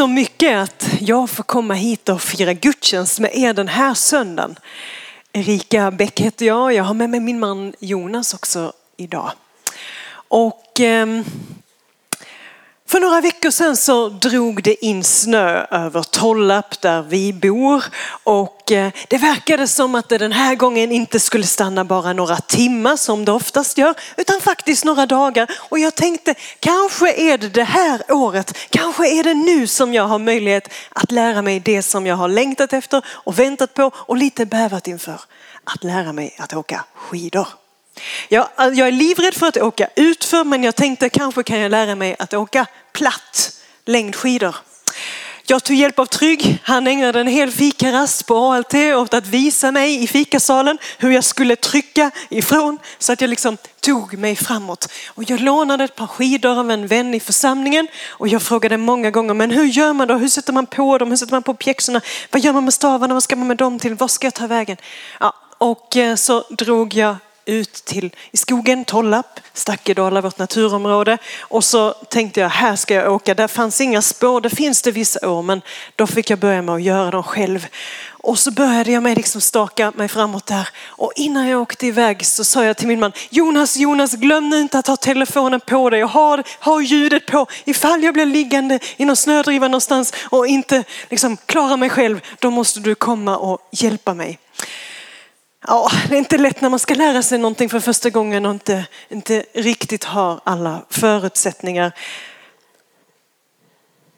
Så mycket att jag får komma hit och fira gudstjänst med er den här söndagen. Erika Bäck heter jag. Jag har med mig min man Jonas också idag. Och eh, för några veckor sedan så drog det in snö över Tollarp där vi bor och eh, det verkade som att det den här gången inte skulle stanna bara några timmar som det oftast gör utan faktiskt några dagar. Och jag tänkte kanske är det det här året, kanske är det nu som jag har möjlighet att lära mig det som jag har längtat efter och väntat på och lite bävat inför. Att lära mig att åka skidor. Jag, alltså, jag är livrädd för att åka utför men jag tänkte kanske kan jag lära mig att åka platt längdskidor. Jag tog hjälp av Trygg. Han ägnade en hel fikarast på ALT åt att visa mig i fikasalen hur jag skulle trycka ifrån så att jag liksom tog mig framåt. Och jag lånade ett par skidor av en vän i församlingen och jag frågade många gånger, men hur gör man då? Hur sätter man på dem? Hur sätter man på pjäxorna? Vad gör man med stavarna? Vad ska man med dem till? Var ska jag ta vägen? Ja, och eh, så drog jag ut till i skogen, Tollarp, Stackedala, vårt naturområde. Och så tänkte jag, här ska jag åka. Där fanns inga spår, det finns det vissa år, men då fick jag börja med att göra dem själv. Och så började jag med liksom staka mig framåt där. Och innan jag åkte iväg så sa jag till min man, Jonas, Jonas, glöm nu inte att ha telefonen på dig Jag har, har ljudet på. Ifall jag blir liggande i någon snödriva någonstans och inte liksom klarar mig själv, då måste du komma och hjälpa mig. Ja, det är inte lätt när man ska lära sig någonting för första gången och inte, inte riktigt har alla förutsättningar.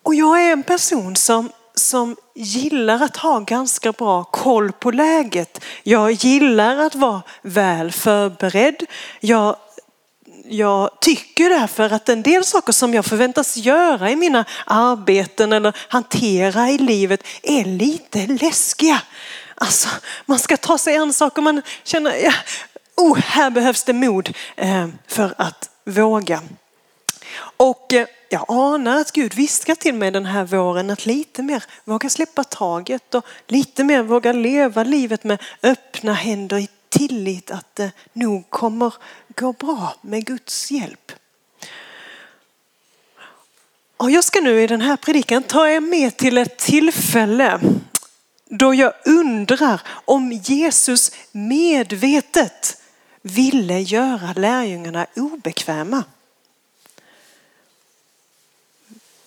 Och jag är en person som, som gillar att ha ganska bra koll på läget. Jag gillar att vara väl förberedd. Jag, jag tycker därför att en del saker som jag förväntas göra i mina arbeten eller hantera i livet är lite läskiga. Alltså, man ska ta sig an saker man känner, ja, oh, här behövs det mod eh, för att våga. Och eh, jag anar att Gud viskar till mig den här våren att lite mer våga släppa taget och lite mer våga leva livet med öppna händer i tillit att det nog kommer gå bra med Guds hjälp. Och jag ska nu i den här predikan ta er med till ett tillfälle då jag undrar om Jesus medvetet ville göra lärjungarna obekväma.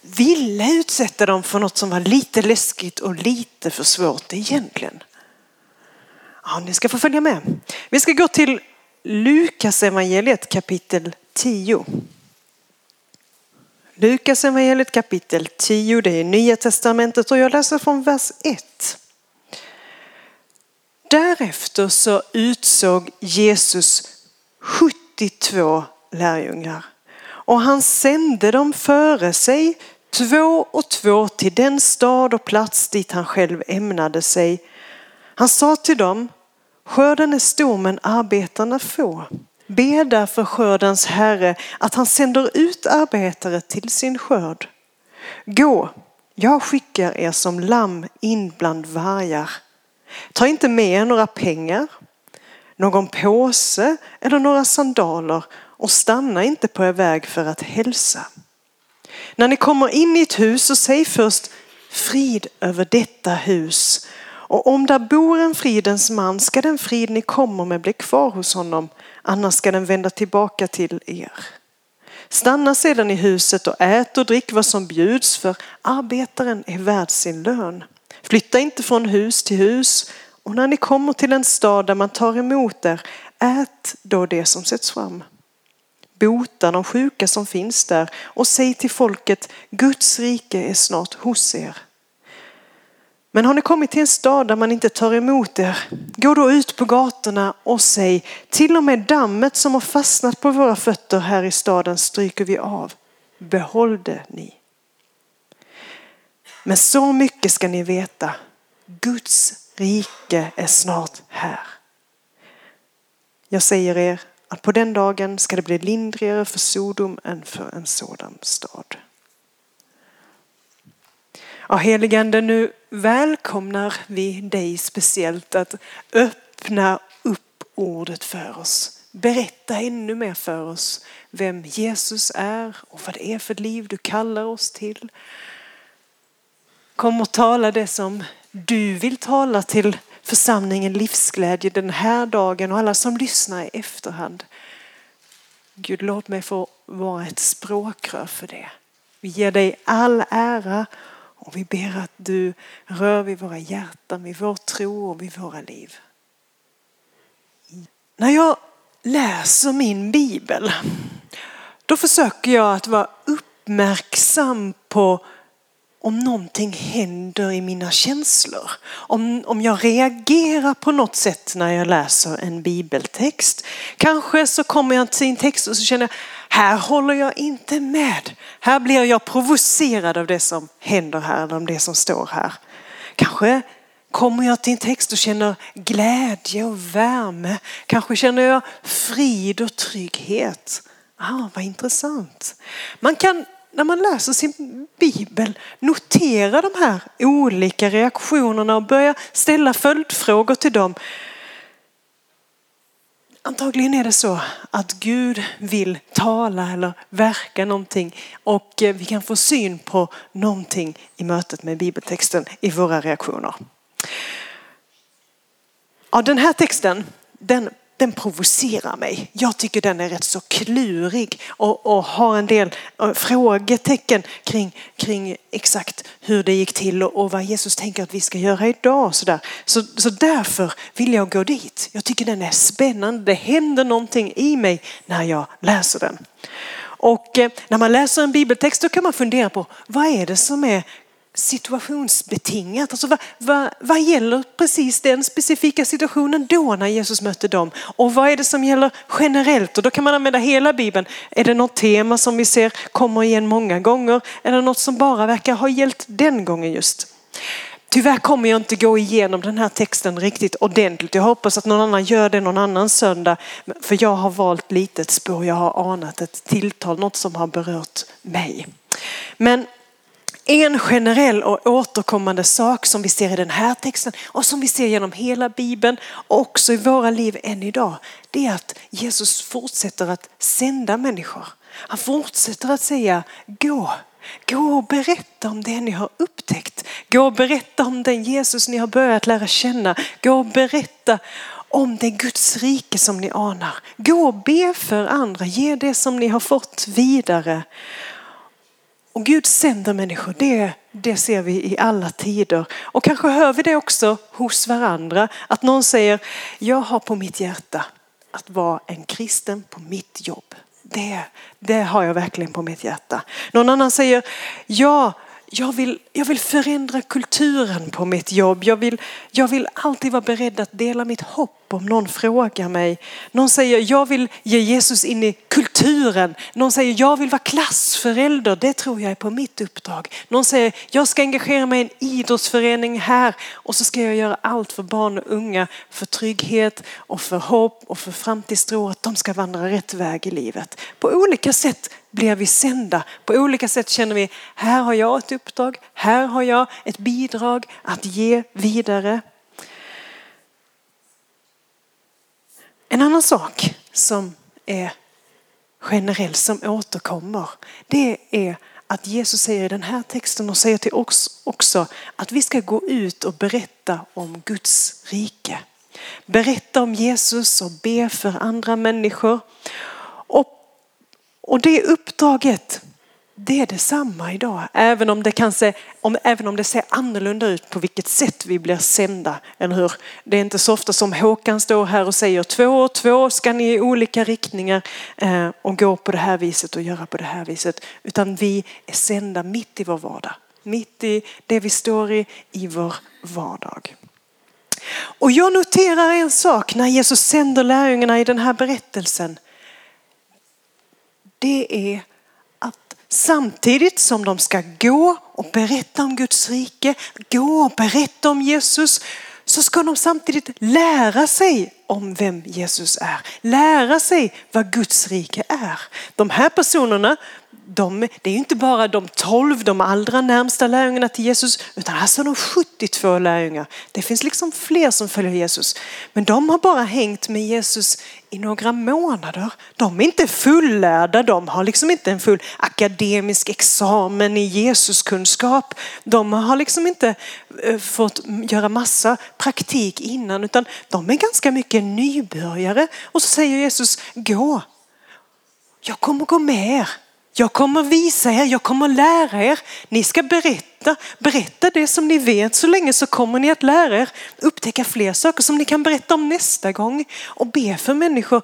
Ville utsätta dem för något som var lite läskigt och lite för svårt egentligen. Ja, ni ska få följa med. Vi ska gå till Lukas evangeliet kapitel 10. Lukas evangeliet kapitel 10, det är Nya Testamentet och jag läser från vers 1. Därefter så utsåg Jesus 72 lärjungar och han sände dem före sig två och två till den stad och plats dit han själv ämnade sig. Han sa till dem, skörden är stor men arbetarna få. Be därför skördens herre att han sänder ut arbetare till sin skörd. Gå, jag skickar er som lamm in bland vargar. Ta inte med er några pengar, någon påse eller några sandaler och stanna inte på er väg för att hälsa. När ni kommer in i ett hus så säg först frid över detta hus. Och om där bor en fridens man ska den frid ni kommer med bli kvar hos honom, annars ska den vända tillbaka till er. Stanna sedan i huset och ät och drick vad som bjuds för arbetaren är värd sin lön. Flytta inte från hus till hus och när ni kommer till en stad där man tar emot er, ät då det som sätts fram. Bota de sjuka som finns där och säg till folket, Guds rike är snart hos er. Men har ni kommit till en stad där man inte tar emot er, gå då ut på gatorna och säg, till och med dammet som har fastnat på våra fötter här i staden stryker vi av. Behåll det ni. Men så mycket ska ni veta, Guds rike är snart här. Jag säger er att på den dagen ska det bli lindrigare för Sodom än för en sådan stad. Ja, heligande, nu välkomnar vi dig speciellt att öppna upp ordet för oss. Berätta ännu mer för oss vem Jesus är och vad det är för liv du kallar oss till. Kom och tala det som du vill tala till församlingen Livsglädje den här dagen och alla som lyssnar i efterhand. Gud, låt mig få vara ett språkrör för det. Vi ger dig all ära och vi ber att du rör vid våra hjärtan, vid vår tro och vid våra liv. När jag läser min bibel, då försöker jag att vara uppmärksam på om någonting händer i mina känslor. Om, om jag reagerar på något sätt när jag läser en bibeltext. Kanske så kommer jag till en text och så känner jag, här håller jag inte med. Här blir jag provocerad av det som händer här, eller om det som står här. Kanske kommer jag till en text och känner glädje och värme. Kanske känner jag frid och trygghet. Ah, vad intressant. Man kan när man läser sin bibel notera de här olika reaktionerna och börja ställa följdfrågor till dem. Antagligen är det så att Gud vill tala eller verka någonting och eh, vi kan få syn på någonting i mötet med bibeltexten i våra reaktioner. Ja, den här texten den den provocerar mig. Jag tycker den är rätt så klurig och, och har en del eh, frågetecken kring, kring exakt hur det gick till och, och vad Jesus tänker att vi ska göra idag. Så, där. Så, så därför vill jag gå dit. Jag tycker den är spännande. Det händer någonting i mig när jag läser den. Och eh, när man läser en bibeltext då kan man fundera på vad är det som är situationsbetingat. Alltså vad, vad, vad gäller precis den specifika situationen då när Jesus mötte dem? Och vad är det som gäller generellt? Och då kan man använda hela Bibeln. Är det något tema som vi ser kommer igen många gånger? Eller något som bara verkar ha gällt den gången just? Tyvärr kommer jag inte gå igenom den här texten riktigt ordentligt. Jag hoppas att någon annan gör det någon annan söndag. För jag har valt litet spår. Jag har anat ett tilltal, något som har berört mig. Men en generell och återkommande sak som vi ser i den här texten och som vi ser genom hela Bibeln och också i våra liv än idag. Det är att Jesus fortsätter att sända människor. Han fortsätter att säga gå, gå och berätta om det ni har upptäckt. Gå och berätta om den Jesus ni har börjat lära känna. Gå och berätta om det Guds rike som ni anar. Gå och be för andra, ge det som ni har fått vidare. Och Gud sänder människor, det, det ser vi i alla tider. Och kanske hör vi det också hos varandra. Att någon säger, jag har på mitt hjärta att vara en kristen på mitt jobb. Det, det har jag verkligen på mitt hjärta. Någon annan säger, ja, jag vill, jag vill förändra kulturen på mitt jobb. Jag vill, jag vill alltid vara beredd att dela mitt hopp om någon frågar mig. Någon säger jag vill ge Jesus in i kulturen. Någon säger jag vill vara klassförälder. Det tror jag är på mitt uppdrag. Någon säger jag ska engagera mig i en idrottsförening här och så ska jag göra allt för barn och unga för trygghet och för hopp och för framtidstro att de ska vandra rätt väg i livet. På olika sätt blir vi sända. På olika sätt känner vi, här har jag ett uppdrag, här har jag ett bidrag att ge vidare. En annan sak som är generell, som återkommer, det är att Jesus säger i den här texten och säger till oss också att vi ska gå ut och berätta om Guds rike. Berätta om Jesus och be för andra människor. Och, och det uppdraget det är detsamma idag, även om det, kan se, om, även om det ser annorlunda ut på vilket sätt vi blir sända. Eller hur? Det är inte så ofta som Håkan står här och säger två och två ska ni i olika riktningar eh, och gå på det här viset och göra på det här viset. Utan vi är sända mitt i vår vardag. mitt i det vi står i, i vår vardag. Och jag noterar en sak när Jesus sänder lärjungarna i den här berättelsen. Det är att samtidigt som de ska gå och berätta om Guds rike, gå och berätta om Jesus, så ska de samtidigt lära sig om vem Jesus är. Lära sig vad Guds rike är. De här personerna de, det är ju inte bara de tolv, de allra närmsta lärjungarna till Jesus, utan alltså de 72 lärjungar. Det finns liksom fler som följer Jesus. Men de har bara hängt med Jesus i några månader. De är inte fullärda, de har liksom inte en full akademisk examen i Jesuskunskap. De har liksom inte eh, fått göra massa praktik innan, utan de är ganska mycket nybörjare. Och så säger Jesus, gå. Jag kommer gå med er. Jag kommer visa er, jag kommer lära er. Ni ska berätta, berätta det som ni vet. Så länge så kommer ni att lära er upptäcka fler saker som ni kan berätta om nästa gång och be för människor.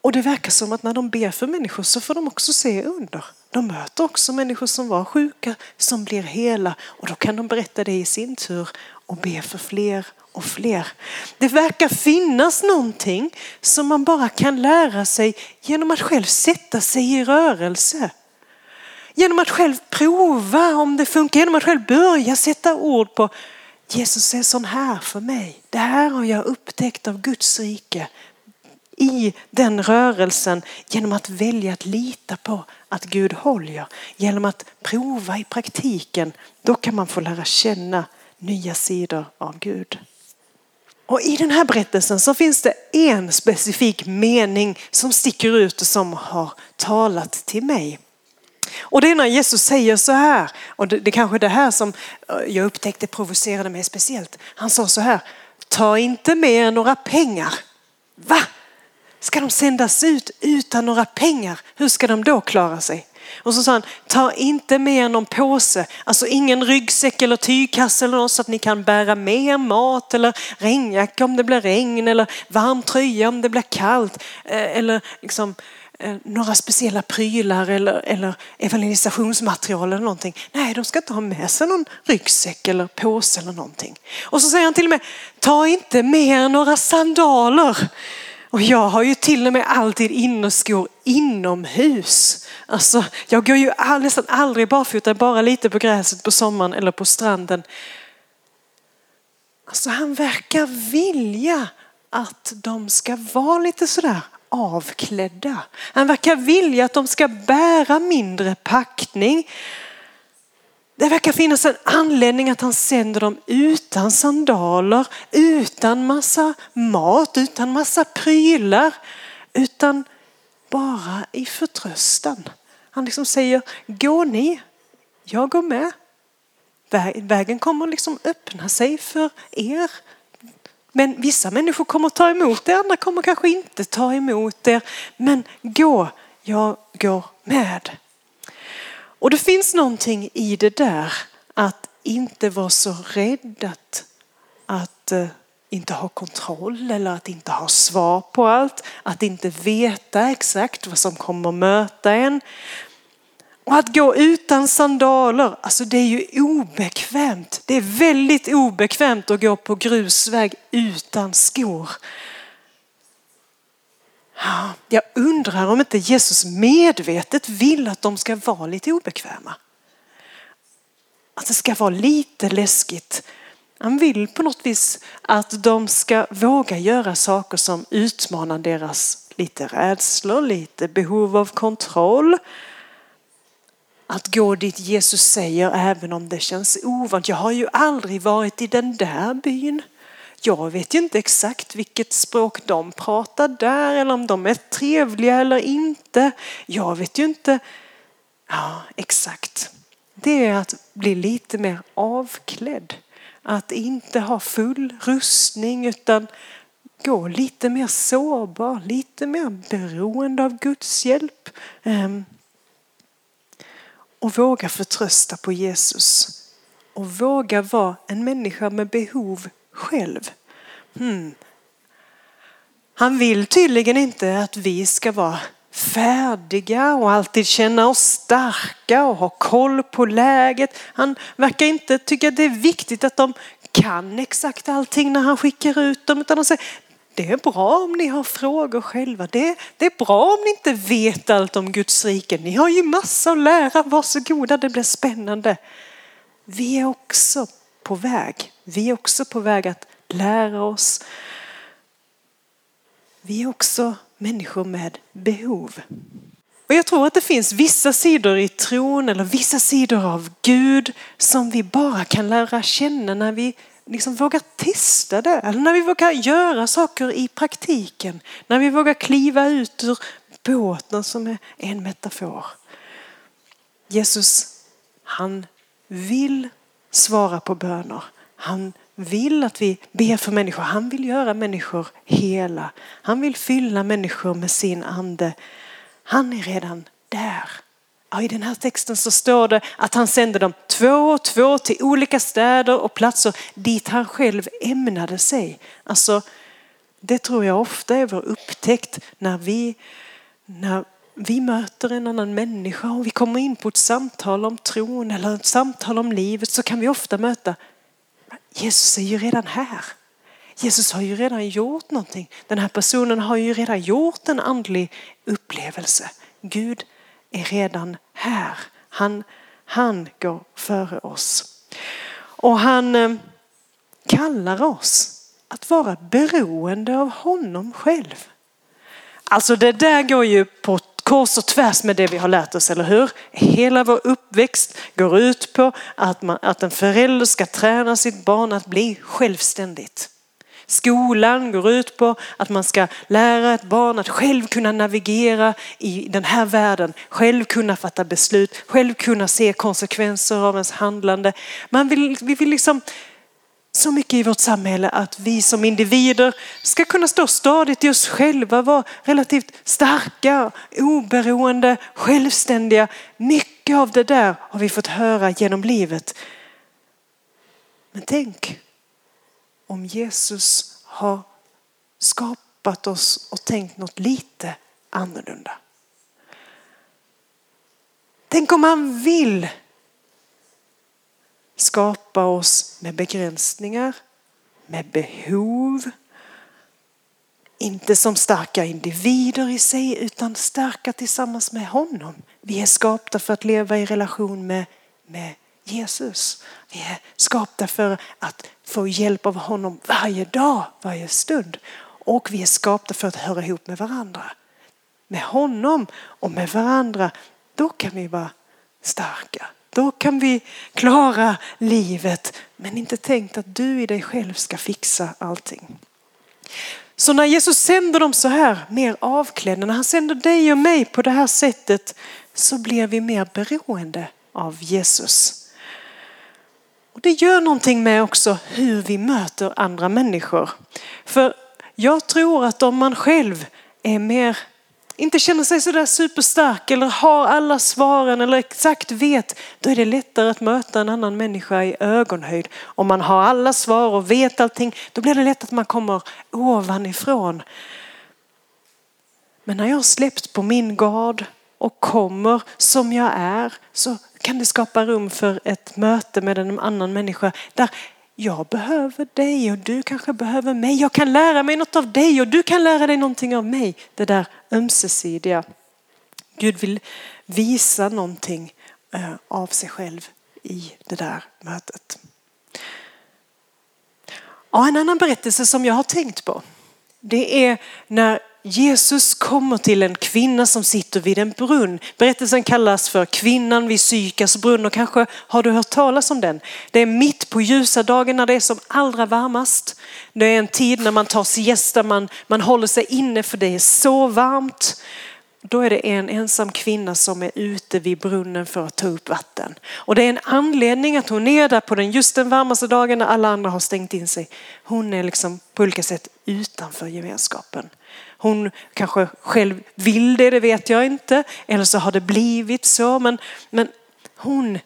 Och det verkar som att när de ber för människor så får de också se under. De möter också människor som var sjuka som blir hela och då kan de berätta det i sin tur och be för fler och fler. Det verkar finnas någonting som man bara kan lära sig genom att själv sätta sig i rörelse. Genom att själv prova om det funkar, genom att själv börja sätta ord på Jesus är sån här för mig. Det här har jag upptäckt av Guds rike i den rörelsen genom att välja att lita på att Gud håller. Genom att prova i praktiken, då kan man få lära känna nya sidor av Gud. Och I den här berättelsen så finns det en specifik mening som sticker ut och som har talat till mig. Och det är när Jesus säger så här, och det, det kanske är det här som eh, jag upptäckte provocerade mig speciellt. Han sa så här, ta inte med några pengar. Va? Ska de sändas ut utan några pengar? Hur ska de då klara sig? Och så sa han, ta inte med någon påse, alltså ingen ryggsäck eller tygkasse eller något så att ni kan bära med mat eller regnjacka om det blir regn eller varm tröja om det blir kallt. Eh, eller liksom Eh, några speciella prylar eller, eller evangelisationsmaterial eller någonting. Nej, de ska inte ha med sig någon ryggsäck eller påse eller någonting. Och så säger han till och med, ta inte med några sandaler. Och jag har ju till och med alltid innerskor inomhus. Alltså, jag går ju all, nästan aldrig barfota, bara lite på gräset på sommaren eller på stranden. Alltså han verkar vilja att de ska vara lite sådär avklädda. Han verkar vilja att de ska bära mindre packning. Det verkar finnas en anledning att han sänder dem utan sandaler, utan massa mat, utan massa prylar, utan bara i förtröstan. Han liksom säger, gå ni, jag går med. Vägen kommer liksom öppna sig för er. Men vissa människor kommer ta emot er, andra kommer kanske inte ta emot er. Men gå, jag går med. Och det finns någonting i det där att inte vara så rädd att, att eh, inte ha kontroll eller att inte ha svar på allt. Att inte veta exakt vad som kommer möta en. Och att gå utan sandaler, alltså det är ju obekvämt. Det är väldigt obekvämt att gå på grusväg utan skor. Jag undrar om inte Jesus medvetet vill att de ska vara lite obekväma. Att det ska vara lite läskigt. Han vill på något vis att de ska våga göra saker som utmanar deras lite rädslor, lite behov av kontroll. Att gå dit Jesus säger även om det känns ovant. Jag har ju aldrig varit i den där byn. Jag vet ju inte exakt vilket språk de pratar där eller om de är trevliga eller inte. Jag vet ju inte. Ja, exakt. Det är att bli lite mer avklädd. Att inte ha full rustning utan gå lite mer sårbar, lite mer beroende av Guds hjälp. Ehm, och våga förtrösta på Jesus. Och våga vara en människa med behov själv. Hmm. Han vill tydligen inte att vi ska vara färdiga och alltid känna oss starka och ha koll på läget. Han verkar inte tycka att det är viktigt att de kan exakt allting när han skickar ut dem utan han säger det är bra om ni har frågor själva. Det, det är bra om ni inte vet allt om Guds rike. Ni har ju massa att lära. Varsågoda, det blir spännande. Vi är också på väg. Vi är också på väg att lära oss. Vi är också människor med behov. Och jag tror att det finns vissa sidor i tron eller vissa sidor av Gud som vi bara kan lära känna när vi liksom vågar testa det. Eller när vi vågar göra saker i praktiken. När vi vågar kliva ut ur båten som är en metafor. Jesus, han vill svara på böner. Han vill att vi ber för människor. Han vill göra människor hela. Han vill fylla människor med sin ande. Han är redan där. Ja, I den här texten så står det att han sände dem två och två till olika städer och platser dit han själv ämnade sig. Alltså, det tror jag ofta är vår upptäckt när vi, när vi möter en annan människa och vi kommer in på ett samtal om tron eller ett samtal om livet så kan vi ofta möta Jesus är ju redan här. Jesus har ju redan gjort någonting. Den här personen har ju redan gjort en andlig upplevelse. Gud är redan här. Han, han går före oss. Och han eh, kallar oss att vara beroende av honom själv. Alltså det där går ju på kors och tvärs med det vi har lärt oss, eller hur? Hela vår uppväxt går ut på att, man, att en förälder ska träna sitt barn att bli självständigt. Skolan går ut på att man ska lära ett barn att själv kunna navigera i den här världen, själv kunna fatta beslut, själv kunna se konsekvenser av ens handlande. Man vill, vi vill liksom så mycket i vårt samhälle att vi som individer ska kunna stå stadigt i oss själva, vara relativt starka, oberoende, självständiga. Mycket av det där har vi fått höra genom livet. Men tänk om Jesus har skapat oss och tänkt något lite annorlunda. Tänk om han vill skapa oss med begränsningar, med behov. Inte som starka individer i sig utan starka tillsammans med honom. Vi är skapta för att leva i relation med, med Jesus. Vi är skapta för att få hjälp av honom varje dag, varje stund. Och vi är skapta för att höra ihop med varandra. Med honom och med varandra, då kan vi vara starka. Då kan vi klara livet men inte tänkt att du i dig själv ska fixa allting. Så när Jesus sänder dem så här mer avklädda, när han sänder dig och mig på det här sättet så blir vi mer beroende av Jesus. Och det gör någonting med också hur vi möter andra människor. För jag tror att om man själv är mer inte känner sig sådär superstark eller har alla svaren eller exakt vet, då är det lättare att möta en annan människa i ögonhöjd. Om man har alla svar och vet allting, då blir det lätt att man kommer ovanifrån. Men när jag har släppt på min gard och kommer som jag är så kan det skapa rum för ett möte med en annan människa där jag behöver dig och du kanske behöver mig. Jag kan lära mig något av dig och du kan lära dig någonting av mig. Det där ömsesidiga. Gud vill visa någonting eh, av sig själv i det där mötet. Ja, en annan berättelse som jag har tänkt på det är när Jesus kommer till en kvinna som sitter vid en brunn. Berättelsen kallas för kvinnan vid Sykars brunn och kanske har du hört talas om den. Det är mitt på ljusa dagen när det är som allra varmast. Det är en tid när man tar siesta, man, man håller sig inne för det är så varmt. Då är det en ensam kvinna som är ute vid brunnen för att ta upp vatten. Och det är en anledning att hon är där på den just den varmaste dagen när alla andra har stängt in sig. Hon är liksom på olika sätt utanför gemenskapen. Hon kanske själv vill det, det vet jag inte. Eller så har det blivit så. Men, men hon,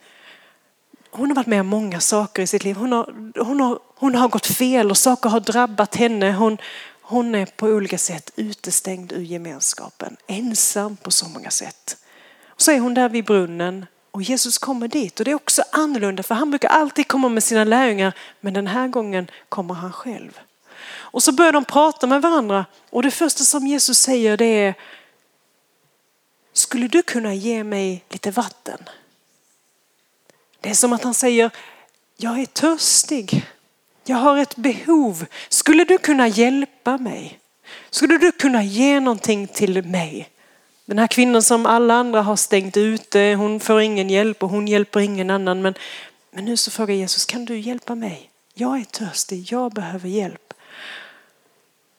hon har varit med om många saker i sitt liv. Hon har, hon, har, hon har gått fel och saker har drabbat henne. Hon, hon är på olika sätt utestängd ur gemenskapen, ensam på så många sätt. Och så är hon där vid brunnen och Jesus kommer dit och det är också annorlunda för han brukar alltid komma med sina lärjungar men den här gången kommer han själv. Och så börjar de prata med varandra och det första som Jesus säger det är Skulle du kunna ge mig lite vatten? Det är som att han säger Jag är törstig. Jag har ett behov. Skulle du kunna hjälpa mig? Skulle du kunna ge någonting till mig? Den här kvinnan som alla andra har stängt ute, hon får ingen hjälp och hon hjälper ingen annan. Men, men nu så frågar Jesus, kan du hjälpa mig? Jag är törstig, jag behöver hjälp.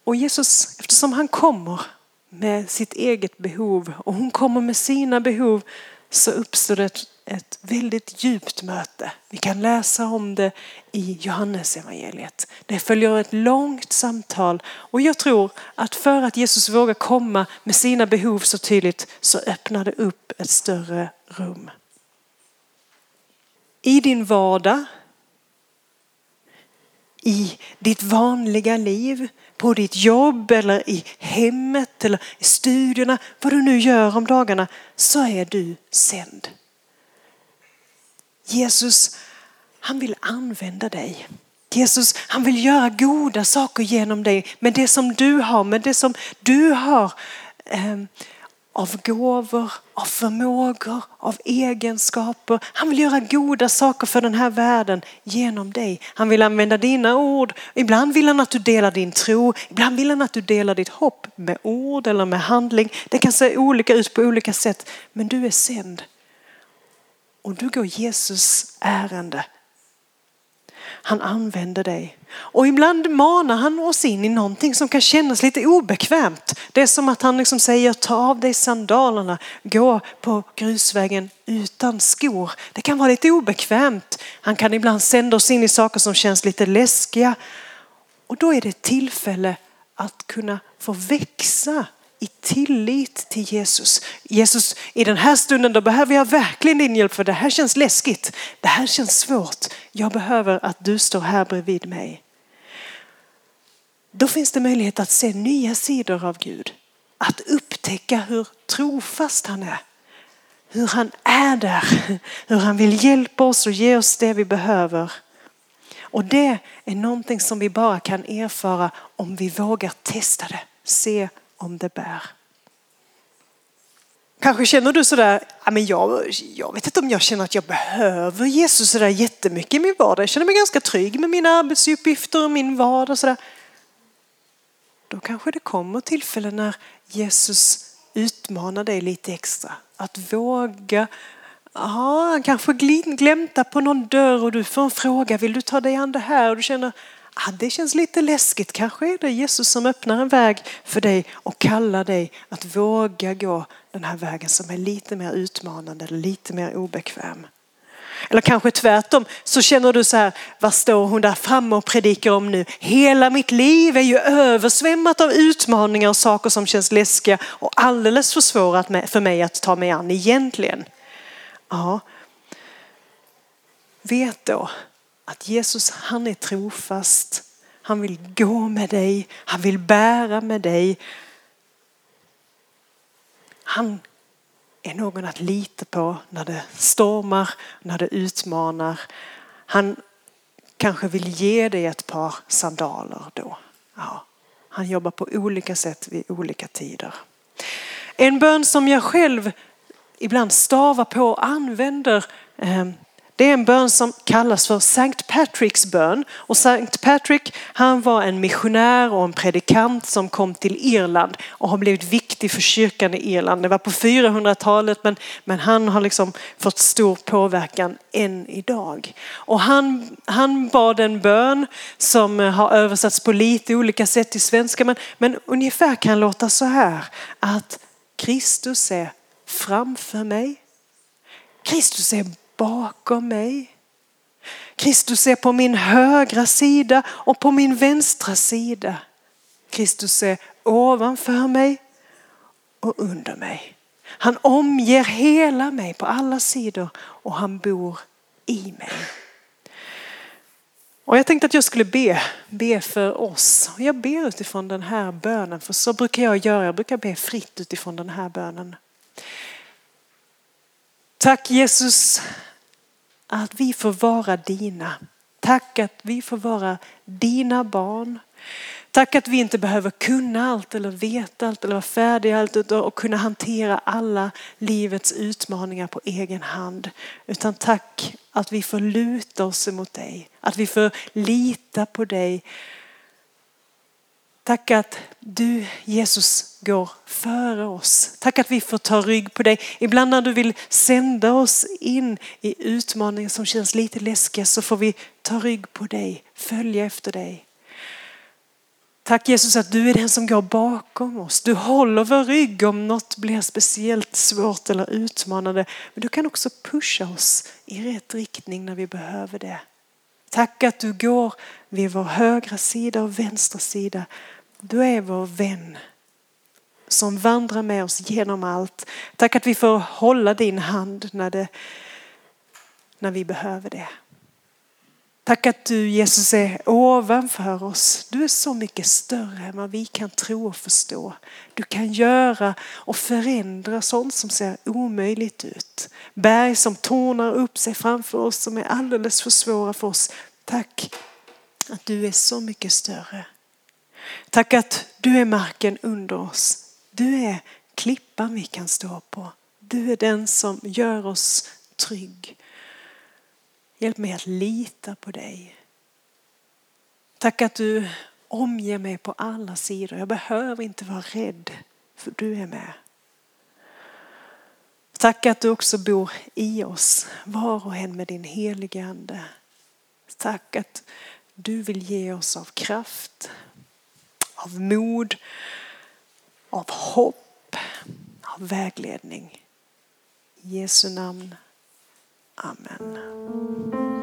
Och Jesus, eftersom han kommer med sitt eget behov och hon kommer med sina behov så uppstår det ett ett väldigt djupt möte. Vi kan läsa om det i Johannes evangeliet. Det följer ett långt samtal och jag tror att för att Jesus vågar komma med sina behov så tydligt så öppnar det upp ett större rum. I din vardag, i ditt vanliga liv, på ditt jobb eller i hemmet eller i studierna, vad du nu gör om dagarna, så är du sänd. Jesus, han vill använda dig. Jesus, han vill göra goda saker genom dig med det som du har, med det som du har eh, av gåvor, av förmågor, av egenskaper. Han vill göra goda saker för den här världen genom dig. Han vill använda dina ord. Ibland vill han att du delar din tro. Ibland vill han att du delar ditt hopp med ord eller med handling. Det kan se olika ut på olika sätt. Men du är sänd och du går Jesus ärende. Han använder dig. Och ibland manar han oss in i någonting som kan kännas lite obekvämt. Det är som att han liksom säger ta av dig sandalerna, gå på grusvägen utan skor. Det kan vara lite obekvämt. Han kan ibland sända oss in i saker som känns lite läskiga. Och då är det ett tillfälle att kunna få växa i tillit till Jesus. Jesus, i den här stunden då behöver jag verkligen din hjälp för det här känns läskigt. Det här känns svårt. Jag behöver att du står här bredvid mig. Då finns det möjlighet att se nya sidor av Gud. Att upptäcka hur trofast han är. Hur han är där. Hur han vill hjälpa oss och ge oss det vi behöver. Och det är någonting som vi bara kan erfara om vi vågar testa det. Se om det bär. Kanske känner du sådär, ja, men jag, jag vet inte om jag känner att jag behöver Jesus sådär jättemycket i min vardag. Jag känner mig ganska trygg med mina arbetsuppgifter och min vardag. Sådär. Då kanske det kommer tillfällen när Jesus utmanar dig lite extra. Att våga Ja, han kanske glimtar på någon dörr och du får en fråga, vill du ta dig an det här? Och du känner, ah, det känns lite läskigt. Kanske är det Jesus som öppnar en väg för dig och kallar dig att våga gå den här vägen som är lite mer utmanande eller lite mer obekväm. Eller kanske tvärtom så känner du så här, vad står hon där framme och predikar om nu? Hela mitt liv är ju översvämmat av utmaningar och saker som känns läskiga och alldeles för svåra för mig att ta mig an egentligen. Ja. Vet då att Jesus han är trofast. Han vill gå med dig, han vill bära med dig. Han är någon att lita på när det stormar, när det utmanar. Han kanske vill ge dig ett par sandaler då. Ja, han jobbar på olika sätt vid olika tider. En bön som jag själv ibland stavar på och använder ehm, det är en bön som kallas för Sankt Patricks bön. Och Sankt Patrick han var en missionär och en predikant som kom till Irland och har blivit viktig för kyrkan i Irland. Det var på 400-talet men, men han har liksom fått stor påverkan än idag. Och han, han bad en bön som har översatts på lite olika sätt till svenska men, men ungefär kan låta så här att Kristus är framför mig. Kristus är bakom mig. Kristus är på min högra sida och på min vänstra sida. Kristus är ovanför mig och under mig. Han omger hela mig på alla sidor och han bor i mig. Och jag tänkte att jag skulle be, be för oss. Jag ber utifrån den här bönen, för så brukar jag göra. Jag brukar be fritt utifrån den här bönen. Tack Jesus att vi får vara dina. Tack att vi får vara dina barn. Tack att vi inte behöver kunna allt eller veta allt eller vara färdiga allt och kunna hantera alla livets utmaningar på egen hand. Utan tack att vi får luta oss emot dig, att vi får lita på dig. Tack att du Jesus går före oss. Tack att vi får ta rygg på dig. Ibland när du vill sända oss in i utmaningar som känns lite läskiga så får vi ta rygg på dig, följa efter dig. Tack Jesus att du är den som går bakom oss. Du håller vår rygg om något blir speciellt svårt eller utmanande. Men du kan också pusha oss i rätt riktning när vi behöver det. Tack att du går vid vår högra sida och vänstra sida. Du är vår vän som vandrar med oss genom allt. Tack att vi får hålla din hand när, det, när vi behöver det. Tack att du Jesus är ovanför oss. Du är så mycket större än vad vi kan tro och förstå. Du kan göra och förändra sånt som ser omöjligt ut. Berg som tornar upp sig framför oss som är alldeles för svåra för oss. Tack att du är så mycket större. Tack att du är marken under oss. Du är klippan vi kan stå på. Du är den som gör oss trygg. Hjälp mig att lita på dig. Tack att du omger mig på alla sidor. Jag behöver inte vara rädd för du är med. Tack att du också bor i oss, var och en med din heliga ande. Tack att du vill ge oss av kraft, av mod, av hopp, av vägledning. I Jesu namn. Amen.